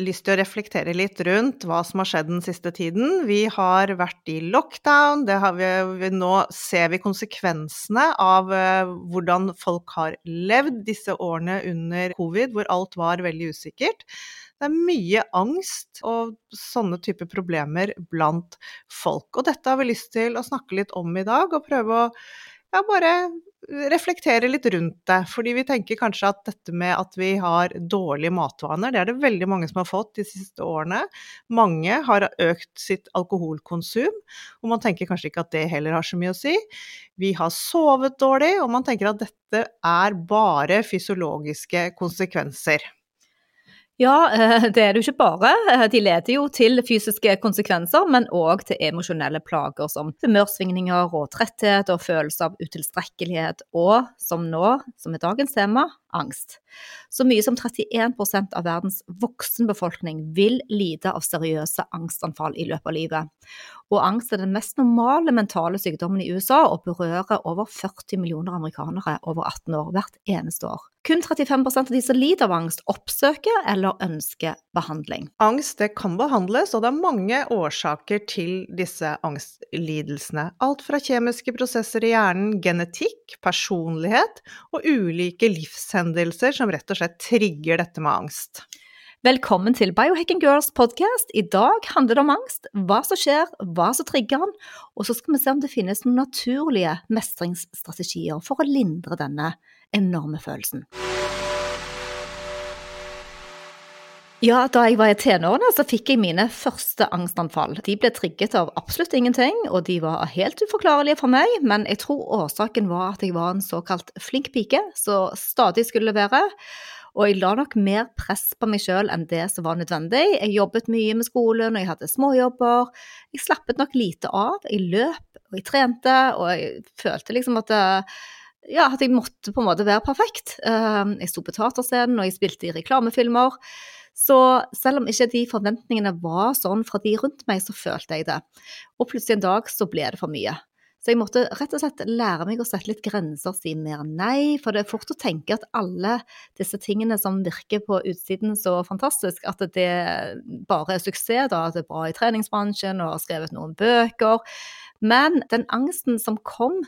lyst til å reflektere litt rundt hva som har skjedd den siste tiden. Vi har vært i lockdown, vi, nå ser vi konsekvensene av uh, hvordan folk har levd disse årene under covid, hvor alt var veldig usikkert. Det er mye angst og sånne typer problemer blant folk. Og dette har vi lyst til å snakke litt om i dag, og prøve å ja, bare reflektere litt rundt det. Fordi vi tenker kanskje at dette med at vi har dårlige matvaner, det er det veldig mange som har fått de siste årene. Mange har økt sitt alkoholkonsum, og man tenker kanskje ikke at det heller har så mye å si. Vi har sovet dårlig, og man tenker at dette er bare fysiologiske konsekvenser. Ja, eh, det er det jo ikke bare. Eh, de leder jo til fysiske konsekvenser, men òg til emosjonelle plager som humørsvingninger og tretthet og følelse av utilstrekkelighet, og som nå, som er dagens tema, angst. Så mye som 31% av verdens voksenbefolkning vil lide av seriøse angstanfall i løpet av livet. Og angst er den mest normale mentale sykdommen i USA og berører over 40 millioner amerikanere over 18 år hvert eneste år. Kun 35% av de som lider av angst, oppsøker eller ønsker behandling. Angst kan behandles, og det er mange årsaker til disse angstlidelsene. Alt fra kjemiske prosesser i hjernen, genetikk, personlighet og ulike livshendelser som rett og slett trigger dette med angst. Velkommen til Biohacking Girls podcast. I dag handler det om angst, hva som skjer, hva som trigger den, og så skal vi se om det finnes noen naturlige mestringsstrategier for å lindre denne enorme følelsen. Ja, da jeg var i tenårene, så fikk jeg mine første angstanfall. De ble trigget av absolutt ingenting, og de var helt uforklarlige for meg, men jeg tror årsaken var at jeg var en såkalt flink pike, som stadig skulle levere. Og jeg la nok mer press på meg sjøl enn det som var nødvendig. Jeg jobbet mye med skolen, og jeg hadde småjobber. Jeg slappet nok lite av. Jeg løp, og jeg trente, og jeg følte liksom at ja, at jeg måtte på en måte være perfekt. Ehm, jeg sto på teaterscenen, og jeg spilte i reklamefilmer. Så selv om ikke de forventningene var sånn fra de rundt meg, så følte jeg det. Og plutselig en dag så ble det for mye. Så jeg måtte rett og slett lære meg å sette litt grenser, si mer nei. For det er fort å tenke at alle disse tingene som virker på utsiden så fantastisk, at det bare er suksess, da. At det er bra i treningsbransjen og har skrevet noen bøker. Men den angsten som kom,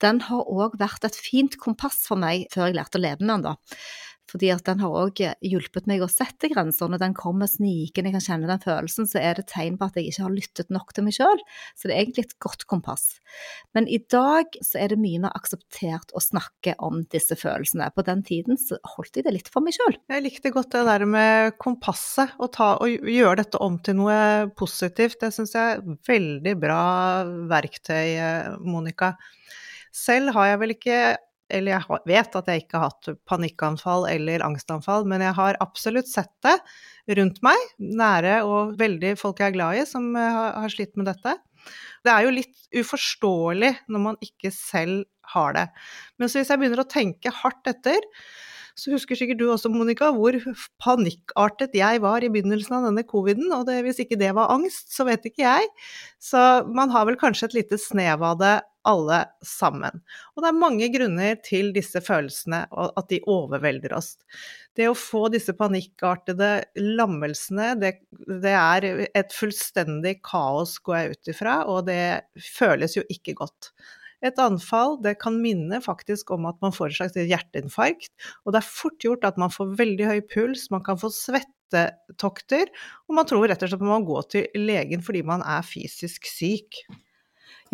den har òg vært et fint kompass for meg før jeg lærte å leve med den, da. Fordi at den har òg hjulpet meg å sette grenser. Når den kommer snikende, jeg kan kjenne den følelsen, så er det tegn på at jeg ikke har lyttet nok til meg sjøl. Så det er egentlig et godt kompass. Men i dag så er det mye mer akseptert å snakke om disse følelsene. På den tiden så holdt jeg det litt for meg sjøl. Jeg likte godt det der med kompasset, å gjøre dette om til noe positivt. Det syns jeg er veldig bra verktøy, Monica. Selv har jeg vel ikke eller jeg vet at jeg ikke har hatt panikkanfall eller angstanfall, men jeg har absolutt sett det rundt meg, nære og veldig folk jeg er glad i, som eh, har slitt med dette. Det er jo litt uforståelig når man ikke selv har det. Men hvis jeg begynner å tenke hardt etter, så husker sikkert du også, Monica, hvor panikkartet jeg var i begynnelsen av denne coviden. Og det, hvis ikke det var angst, så vet ikke jeg. Så man har vel kanskje et lite snev av det alle sammen. Og det er mange grunner til disse følelsene, og at de overvelder oss. Det å få disse panikkartede lammelsene, det, det er et fullstendig kaos, går jeg ut ifra, og det føles jo ikke godt. Et anfall det kan minne faktisk om at man får et slags hjerteinfarkt, og det er fort gjort at man får veldig høy puls, man kan få svettetokter, og man tror rett og slett at man må gå til legen fordi man er fysisk syk.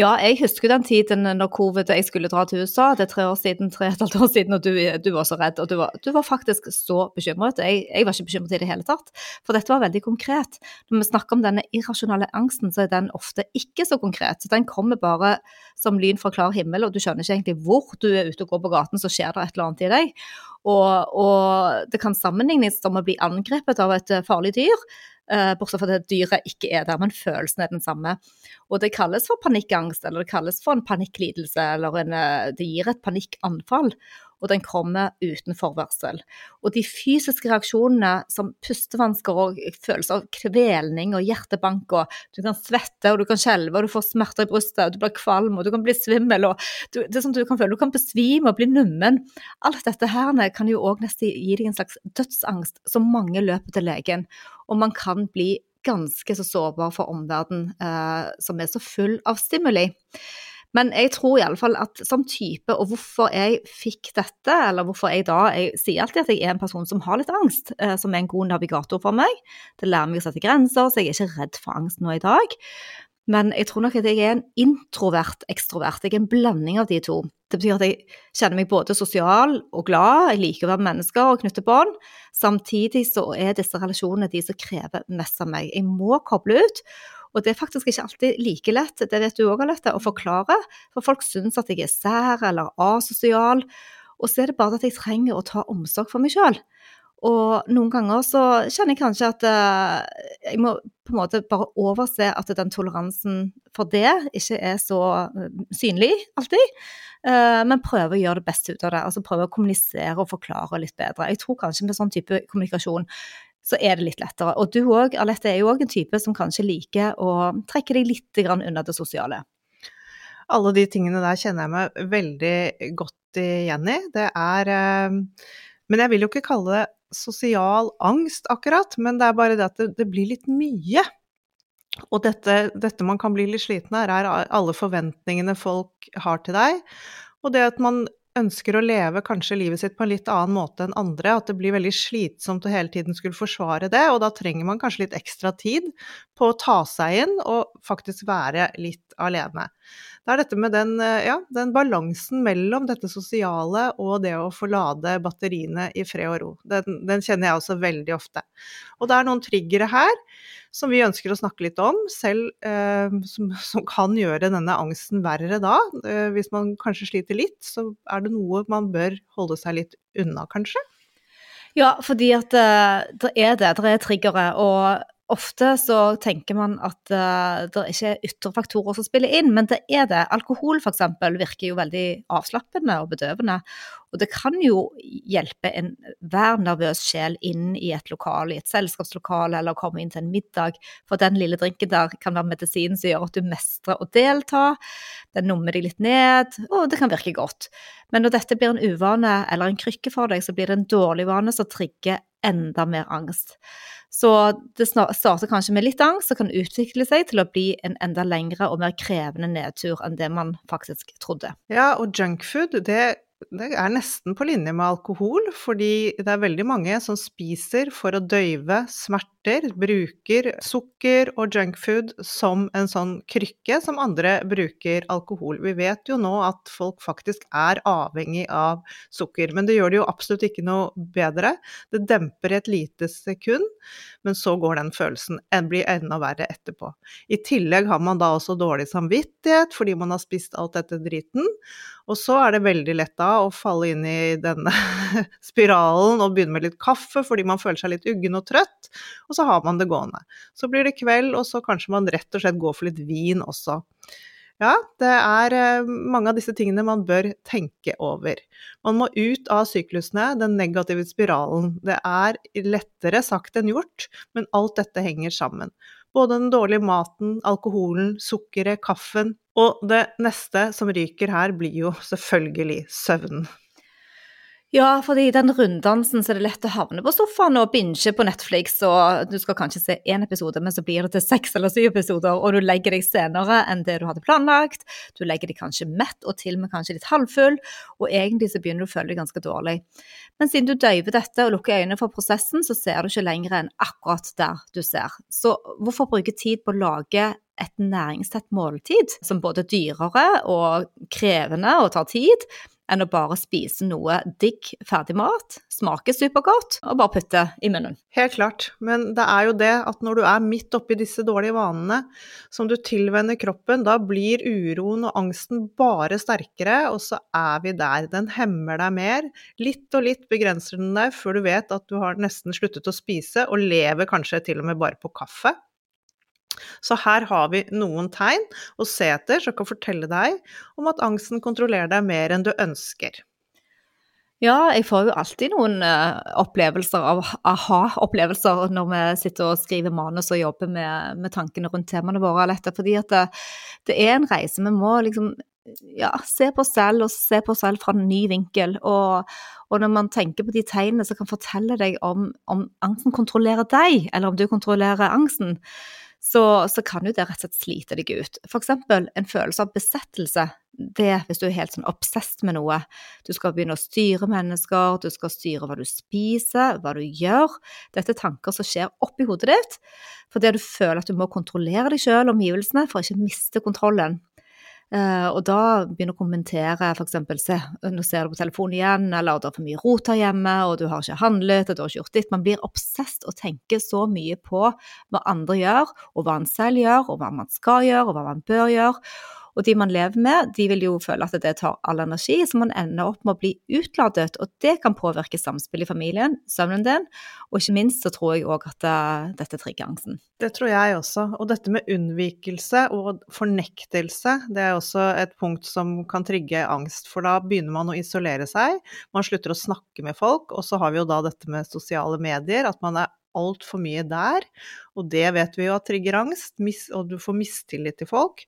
Ja, jeg husker den tiden når covid jeg skulle dra til USA. Det er tre år siden, tre og et halvt år siden, og du, du var så redd. Og du var, du var faktisk så bekymret. Jeg, jeg, var ikke bekymret i det hele tatt, for dette var veldig konkret. Når vi snakker om denne irrasjonale angsten, så er den ofte ikke så konkret. Den kommer bare som lyn fra klar himmel, og du skjønner ikke egentlig hvor du er ute og går på gaten, så skjer det et eller annet i deg. Og, og det kan sammenlignes som å bli angrepet av et farlig dyr. Uh, bortsett fra at dyret ikke er der, men følelsen er den samme. Og det kalles for panikkangst, eller det kalles for en panikklidelse, eller en, uh, det gir et panikkanfall og den kommer uten forvarsel. Og de fysiske reaksjonene som pustevansker og følelser av kvelning og hjertebank og Du kan svette og du kan skjelve og du får smerter i brystet og du blir kvalm og du kan bli svimmel og du, det er sånn du kan føle, du kan besvime og bli nummen. Alt dette her kan jo òg nesten gi deg en slags dødsangst som mange løper til legen. Og man kan bli ganske så sårbar for omverdenen, eh, som er så full av stimuli. Men jeg tror iallfall at som type, og hvorfor jeg fikk dette, eller hvorfor jeg da Jeg sier alltid at jeg er en person som har litt angst, eh, som er en god navigator for meg. Det lærer meg å sette grenser, så jeg er ikke redd for angst nå i dag. Men jeg tror nok at jeg er en introvert ekstrovert. Jeg er en blanding av de to. Det betyr at jeg kjenner meg både sosial og glad, jeg liker å være mennesker og knytte bånd. Samtidig så er disse relasjonene de som krever mest av meg. Jeg må koble ut. Og det er faktisk ikke alltid like lett, det vet du òg, Alette, å forklare. For folk syns at jeg er sær eller asosial. Og så er det bare at jeg trenger å ta omsorg for meg sjøl. Og noen ganger så kjenner jeg kanskje at uh, jeg må på en måte bare overse at den toleransen for det ikke er så uh, synlig alltid. Uh, men prøve å gjøre det beste ut av det. Altså prøve å kommunisere og forklare litt bedre. Jeg tror kanskje med sånn type kommunikasjon så er det litt lettere. Og du òg, Alette, er jo òg en type som kanskje liker å trekke deg litt unna det sosiale. Alle de tingene der kjenner jeg meg veldig godt igjen i. Det er eh, Men jeg vil jo ikke kalle det sosial angst, akkurat. Men det er bare det at det, det blir litt mye. Og dette, dette, man kan bli litt sliten av, er alle forventningene folk har til deg. Og det at man ønsker å leve kanskje livet sitt på en litt annen måte enn andre, at det blir veldig slitsomt å hele tiden skulle forsvare det, og da trenger man kanskje litt ekstra tid på å ta seg inn og faktisk være litt alene. Det er dette med den, ja, den balansen mellom dette sosiale og det å få lade batteriene i fred og ro. Den, den kjenner jeg også veldig ofte. Og det er noen triggere her som vi ønsker å snakke litt om, selv eh, som, som, kan gjøre denne angsten verre da. Eh, hvis man kanskje sliter litt, så er det noe man bør holde seg litt unna, kanskje. Ja, fordi at uh, det er det. Det er triggere. Og Ofte så tenker man at uh, det ikke er ytre faktorer som spiller inn, men det er det. Alkohol f.eks. virker jo veldig avslappende og bedøvende. Og det kan jo hjelpe enhver nervøs sjel inn i et lokal, i et selskapslokale, eller komme inn til en middag. For den lille drinken der kan være medisin som gjør at du mestrer å delta. Den nummer deg litt ned, og det kan virke godt. Men når dette blir en uvane eller en krykke for deg, så blir det en dårlig vane som trigger enda mer angst. Så det starter kanskje med litt angst, og kan utvikle seg til å bli en enda lengre og mer krevende nedtur enn det man faktisk trodde. Ja, og junkfood, det det er nesten på linje med alkohol, fordi det er veldig mange som spiser for å døyve smerter, bruker sukker og junkfood som en sånn krykke som andre bruker alkohol. Vi vet jo nå at folk faktisk er avhengig av sukker, men det gjør det jo absolutt ikke noe bedre. Det demper et lite sekund, men så går den følelsen blir enda verre etterpå. I tillegg har man da også dårlig samvittighet fordi man har spist alt dette driten, og så er det veldig lett da å falle inn i denne spiralen og begynne med litt kaffe fordi man føler seg litt uggen og trøtt, og så har man det gående. Så blir det kveld, og så kanskje man rett og slett går for litt vin også. Ja, det er eh, mange av disse tingene man bør tenke over. Man må ut av syklusene, den negative spiralen. Det er lettere sagt enn gjort, men alt dette henger sammen. Både den dårlige maten, alkoholen, sukkeret, kaffen. Og det neste som ryker her, blir jo selvfølgelig søvnen. Ja, fordi i den runddansen så er det lett å havne på sofaen og binge på Netflix, og du skal kanskje se én episode, men så blir det til seks eller syv episoder, og du legger deg senere enn det du hadde planlagt. Du legger deg kanskje mett og til og med kanskje litt halvfull, og egentlig så begynner du å føle deg ganske dårlig. Men siden du døyver dette og lukker øynene for prosessen, så ser du ikke lenger enn akkurat der du ser. Så hvorfor bruke tid på å lage et næringstett måltid, som både er dyrere og krevende og tar tid, enn å bare spise noe digg ferdigmat, smaker supergodt, og bare putte i munnen. Helt klart, men det er jo det at når du er midt oppi disse dårlige vanene som du tilvenner kroppen, da blir uroen og angsten bare sterkere, og så er vi der. Den hemmer deg mer. Litt og litt begrenser den deg før du vet at du har nesten sluttet å spise, og lever kanskje til og med bare på kaffe. Så her har vi noen tegn å se etter som kan fortelle deg om at angsten kontrollerer deg mer enn du ønsker. Ja, jeg får jo alltid noen uh, opplevelser av aha-opplevelser når vi sitter og skriver manus og jobber med, med tankene rundt temaene våre. Alette, fordi at det, det, er en reise. Vi må liksom ja, se på oss selv og se på oss selv fra en ny vinkel. Og, og, når man tenker på de tegnene som kan fortelle deg om, om angsten kontrollerer deg, eller om du kontrollerer angsten, så, så, kan jo det rett og slett slite deg ut. Eksempel en følelse av besettelse. Det hvis du er helt sånn obsesst med noe. Du skal begynne å styre mennesker, du skal styre hva du spiser, hva du gjør. Dette er tanker som skjer oppi hodet ditt fordi du føler at du må kontrollere deg sjøl omgivelsene for å ikke miste kontrollen. Uh, og da begynner å kommentere f.eks. se, nå ser du på telefonen igjen, eller det er for mye rot her hjemme, og du har ikke handlet, og du har ikke gjort ditt. Man blir obsesst og tenker så mye på hva andre gjør, og hva en selv gjør, og hva man skal gjøre, og hva man bør gjøre. Og de man lever med, de vil jo føle at det tar all energi, så man ender opp med å bli utladet. Og det kan påvirke samspillet i familien, søvnen din, og ikke minst så tror jeg òg at eh, dette trigger angsten. Det tror jeg også. Og dette med unnvikelse og fornektelse, det er også et punkt som kan trigge angst. For da begynner man å isolere seg, man slutter å snakke med folk, og så har vi jo da dette med sosiale medier, at man er altfor mye der. Og det vet vi jo at trigger angst, og du får mistillit til folk.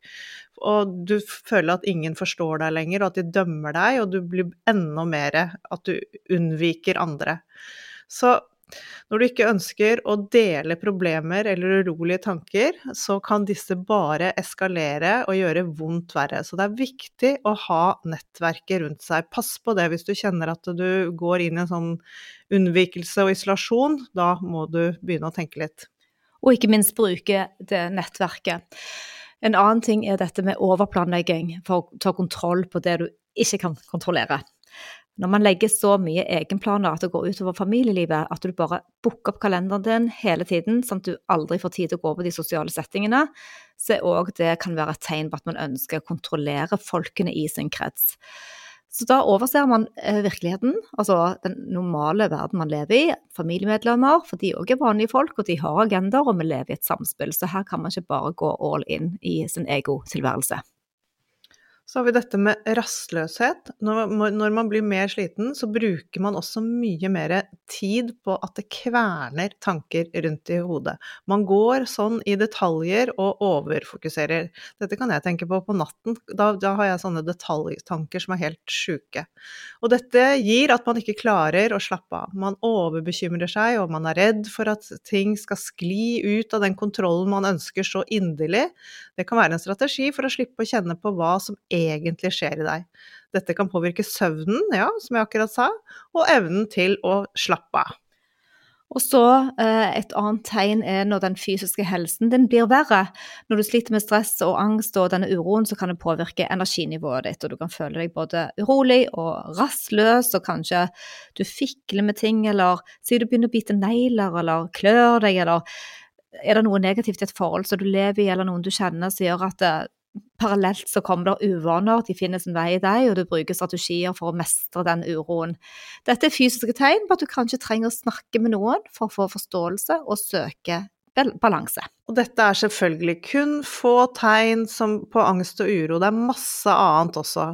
Og du føler at ingen forstår deg lenger, og at de dømmer deg, og du blir enda mer at du unnviker andre. Så når du ikke ønsker å dele problemer eller urolige tanker, så kan disse bare eskalere og gjøre vondt verre. Så det er viktig å ha nettverket rundt seg. Pass på det hvis du kjenner at du går inn i en sånn unnvikelse og isolasjon. Da må du begynne å tenke litt. Og ikke minst bruke det nettverket. En annen ting er dette med overplanlegging for å ta kontroll på det du ikke kan kontrollere. Når man legger så mye egenplaner at det går utover familielivet, at du bare booker opp kalenderen din hele tiden, sånn at du aldri får tid til å gå på de sosiale settingene, så òg det kan være et tegn på at man ønsker å kontrollere folkene i sin krets. Så da overser man eh, virkeligheten, altså den normale verden man lever i. Familiemedlemmer, for de òg er vanlige folk, og de har agendaer, og vi lever i et samspill. Så her kan man ikke bare gå all in i sin egotilværelse. Så har vi dette med rastløshet. Når, man blir mer sliten, så bruker man også mye mer tid på at det kverner tanker rundt i hodet. Man går sånn i detaljer og overfokuserer. Dette kan jeg tenke på på natten. Da, da har jeg sånne detaljtanker som er helt sjuke. Og dette gir at man ikke klarer å slappe av. Man overbekymrer seg, og man er redd for at ting skal skli ut av den kontrollen man ønsker så inderlig. Det kan være en strategi for å slippe å kjenne på hva som egentlig skjer i deg. Dette kan påvirke søvnen, ja, som jeg akkurat sa, og evnen til å slappe av. Og så eh, Et annet tegn er når den fysiske helsen din blir verre. Når du sliter med stress og angst og denne uroen, så kan det påvirke energinivået ditt. Og du kan føle deg både urolig og rastløs, og kanskje du fikler med ting, eller sier du begynner å bite negler, eller klør deg, eller er det noe negativt i et forhold som du lever i, eller noen du kjenner som gjør at det, parallelt så kommer det uvaner, de finner sin vei i deg, og du bruker strategier for å mestre den uroen. Dette er fysiske tegn på at du kanskje trenger å snakke med noen for å få forståelse og søke balanse. Og dette er selvfølgelig kun få tegn på angst og uro, det er masse annet også.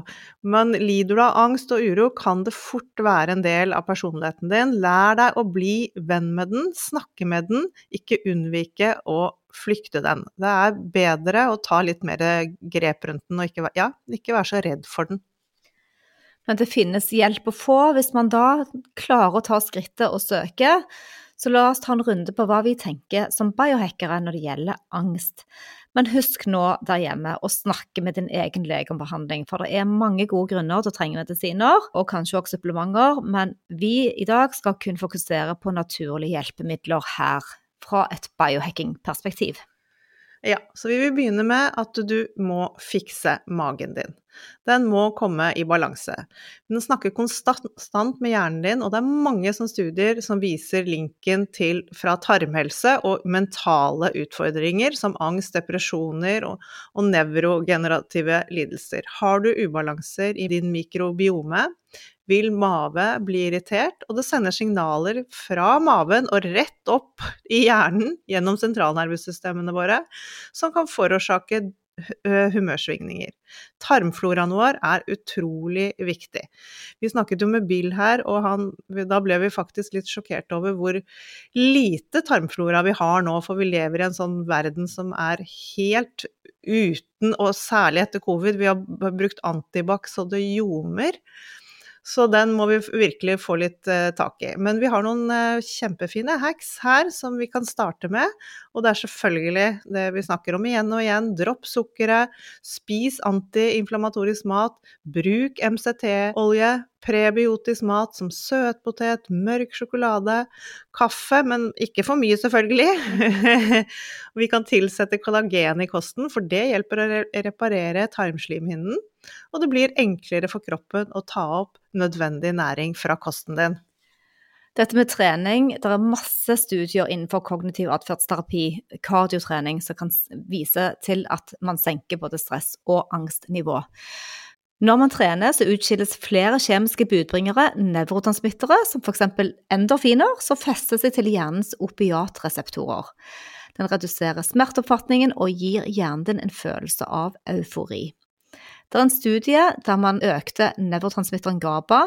Men lider du av angst og uro, kan det fort være en del av personligheten din. Lær deg å bli venn med den, snakke med den, ikke unnvike å flykte den. Det er bedre å ta litt mer grep rundt den, og ikke, ja, ikke være så redd for den. Men det finnes hjelp å få hvis man da klarer å ta skrittet og søke. Så la oss ta en runde på hva vi tenker som biohackere når det gjelder angst. Men husk nå der hjemme å snakke med din egen lege om behandling, for det er mange gode grunner til å trenge medisiner, og kanskje også supplementer, men vi i dag skal kun fokusere på naturlige hjelpemidler her, fra et biohacking-perspektiv. Ja, så vi vil begynne med at du må fikse magen din. Den må komme i balanse. Den snakker konstant med hjernen din, og det er mange studier som viser linken til fra tarmhelse og mentale utfordringer som angst, depresjoner og, og nevrogenerative lidelser. Har du ubalanser i din mikrobiome, vil mave bli irritert, og det sender signaler fra maven og rett opp i hjernen gjennom sentralnervesystemene våre, som kan forårsake humørsvingninger. Tarmfloraen vår er utrolig viktig. Vi snakket jo med Bill her, og han, da ble vi faktisk litt sjokkert over hvor lite tarmflora vi har nå, for vi lever i en sånn verden som er helt uten, og særlig etter covid, vi har brukt antibac så det ljomer. Så den må vi virkelig få litt tak i. Men vi har noen kjempefine hacks her som vi kan starte med. Og det er selvfølgelig det vi snakker om igjen og igjen. Dropp sukkeret, spis antiinflamatorisk mat, bruk MCT-olje, prebiotisk mat som søtpotet, mørk sjokolade, kaffe, men ikke for mye selvfølgelig. vi kan tilsette kollagen i kosten, for det hjelper å reparere tarmslimhinnen. Og det blir enklere for kroppen å ta opp nødvendig næring fra kosten din. Dette med trening, det er masse studier innenfor kognitiv atferdsterapi, kardiotrening, som kan vise til at man senker både stress- og angstnivå. Når man trener, så utskilles flere kjemiske budbringere, nevrotransmittere, som f.eks. endorfiner, som fester seg til hjernens opiatreseptorer. Den reduserer smerteoppfatningen og gir hjernen din en følelse av eufori. Det er en studie der man økte nevrotransmitteren GABA,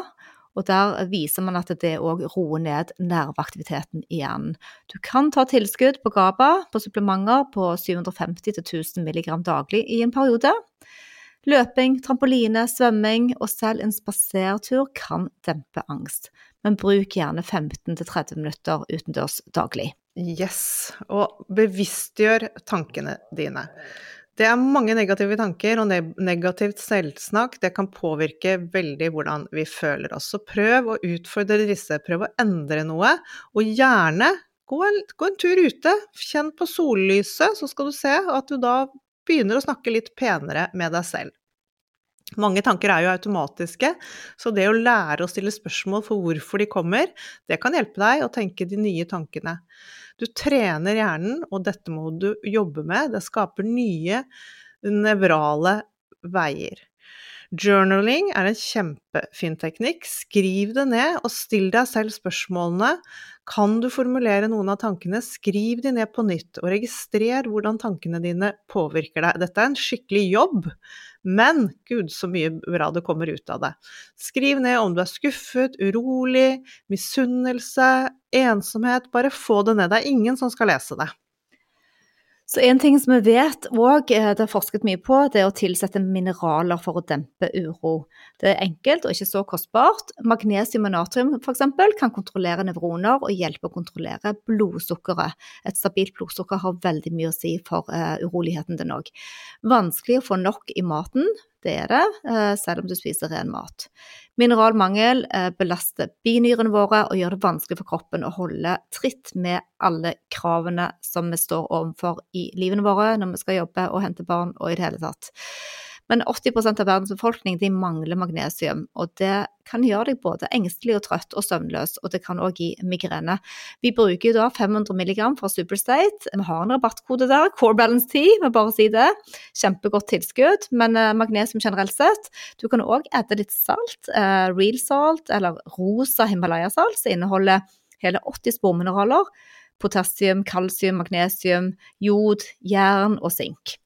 og der viser man at det òg roer ned nerveaktiviteten i hjernen. Du kan ta tilskudd på GABA på supplementer på 750-1000 mg daglig i en periode. Løping, trampoline, svømming og selv en spasertur kan dempe angst, men bruk gjerne 15-30 minutter utendørs daglig. Yes, og bevisstgjør tankene dine. Det er mange negative tanker, og negativt selvsnakk det kan påvirke veldig hvordan vi føler oss. Så prøv å utfordre disse, prøv å endre noe, og gjerne gå en, gå en tur ute. Kjenn på sollyset, så skal du se at du da begynner å snakke litt penere med deg selv. Mange tanker er jo automatiske, så det å lære å stille spørsmål for hvorfor de kommer, det kan hjelpe deg å tenke de nye tankene. Du trener hjernen, og dette må du jobbe med. Det skaper nye nevrale veier. Journaling er en kjempefin teknikk. Skriv det ned, og still deg selv spørsmålene. Kan du formulere noen av tankene, skriv de ned på nytt, og registrer hvordan tankene dine påvirker deg. Dette er en skikkelig jobb, men gud, så mye bra det kommer ut av det. Skriv ned om du er skuffet, urolig, misunnelse, ensomhet. Bare få det ned. Det er ingen som skal lese det. Så en ting som vi vet òg, eh, det er forsket mye på, det er å tilsette mineraler for å dempe uro. Det er enkelt og ikke så kostbart. Magnesium og natrium f.eks. kan kontrollere nevroner og hjelpe å kontrollere blodsukkeret. Et stabilt blodsukker har veldig mye å si for uh, uroligheten din òg. Vanskelig å få nok i maten, det er det, uh, selv om du spiser ren mat. Mineralmangel eh, belaster binyrene våre og gjør det vanskelig for kroppen å holde tritt med alle kravene som vi står overfor i livene våre når vi skal jobbe og hente barn og i det hele tatt. Men 80% av verdens befolkning de mangler magnesium, og det kan gjøre deg både engstelig og trøtt og søvnløs, og det kan òg gi migrene. Vi bruker jo da 500 mg fra Superstate. Vi har en rabattkode der, Core Balance 10, må bare si det. Kjempegodt tilskudd, men uh, magnesium generelt sett. Du kan òg edde litt salt, uh, real salt eller rosa Himalaya-salt, som inneholder hele 80 spormineraler. Potassium, kalsium, magnesium, jod, jern og sink.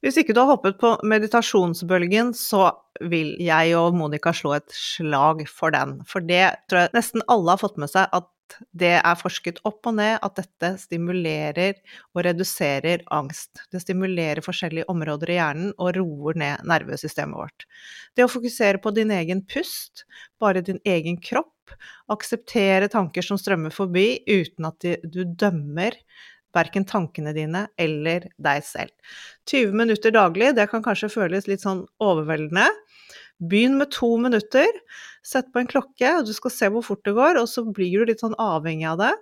Hvis ikke du har hoppet på meditasjonsbølgen, så vil jeg og Monica slå et slag for den. For det tror jeg nesten alle har fått med seg at det er forsket opp og ned at dette stimulerer og reduserer angst. Det stimulerer forskjellige områder i hjernen og roer ned nervesystemet vårt. Det å fokusere på din egen pust, bare din egen kropp, akseptere tanker som strømmer forbi uten at du dømmer verken tankene dine eller deg selv. 20 minutter daglig, det kan kanskje føles litt sånn overveldende. Begynn med to minutter, sett på en klokke, og du skal se hvor fort det går, og så blir du litt sånn avhengig av det.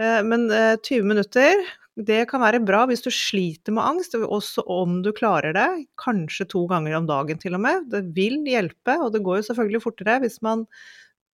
Eh, men 20 eh, minutter, det kan være bra hvis du sliter med angst, også om du klarer det, kanskje to ganger om dagen til og med. Det vil hjelpe, og det går jo selvfølgelig fortere hvis man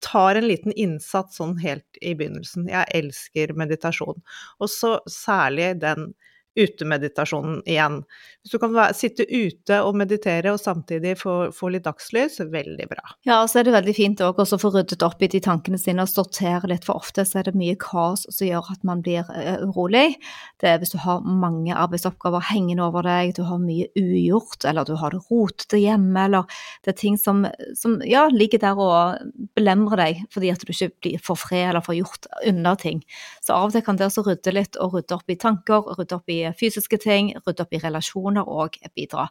tar en liten innsats sånn helt i begynnelsen. Jeg elsker meditasjon. Og så særlig den utemeditasjonen igjen. Hvis du kan være, sitte ute og meditere og samtidig få, få, litt dagslys, veldig bra. Ja, og så er det veldig fint òg å få ryddet opp i de tankene sine og sortere litt, for ofte så er det mye kaos som gjør at man blir urolig. Det er hvis du har mange arbeidsoppgaver hengende over deg, du har mye ugjort, eller du har det rotete hjemme, eller det er ting som, som ja, ligger der og belemrer deg fordi at du ikke blir får fred eller får gjort unna ting. Så av og til kan det også rydde litt og rydde opp i tanker, rydde opp i fysiske ting, rydde opp i relasjoner og bidra.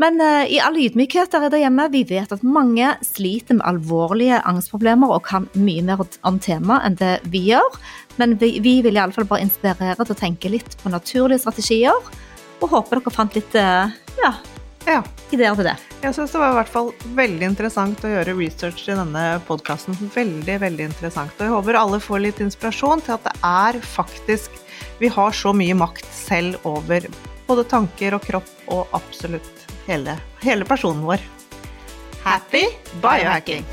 Men uh, i all ydmykhet der det hjemme, vi vet at mange sliter med alvorlige angstproblemer og kan mye mer om temaet enn det vi gjør. Men vi, vi vil iallfall bare inspirere til å tenke litt på naturlige strategier. Og håper dere fant litt uh, ja, ja. ideer til det. Jeg syns det var i hvert fall veldig interessant å gjøre research i denne podkasten. Veldig, veldig interessant. Og jeg håper alle får litt inspirasjon til at det er faktisk vi har så mye makt selv over både tanker og kropp og absolutt hele, hele personen vår. Happy biohacking!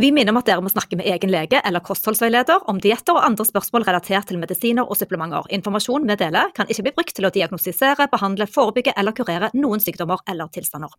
Vi minner om at dere må snakke med egen lege eller kostholdsveileder om dietter og andre spørsmål relatert til medisiner og supplementer. Informasjon vi deler kan ikke bli brukt til å diagnostisere, behandle, forebygge eller kurere noen sykdommer eller tilstander.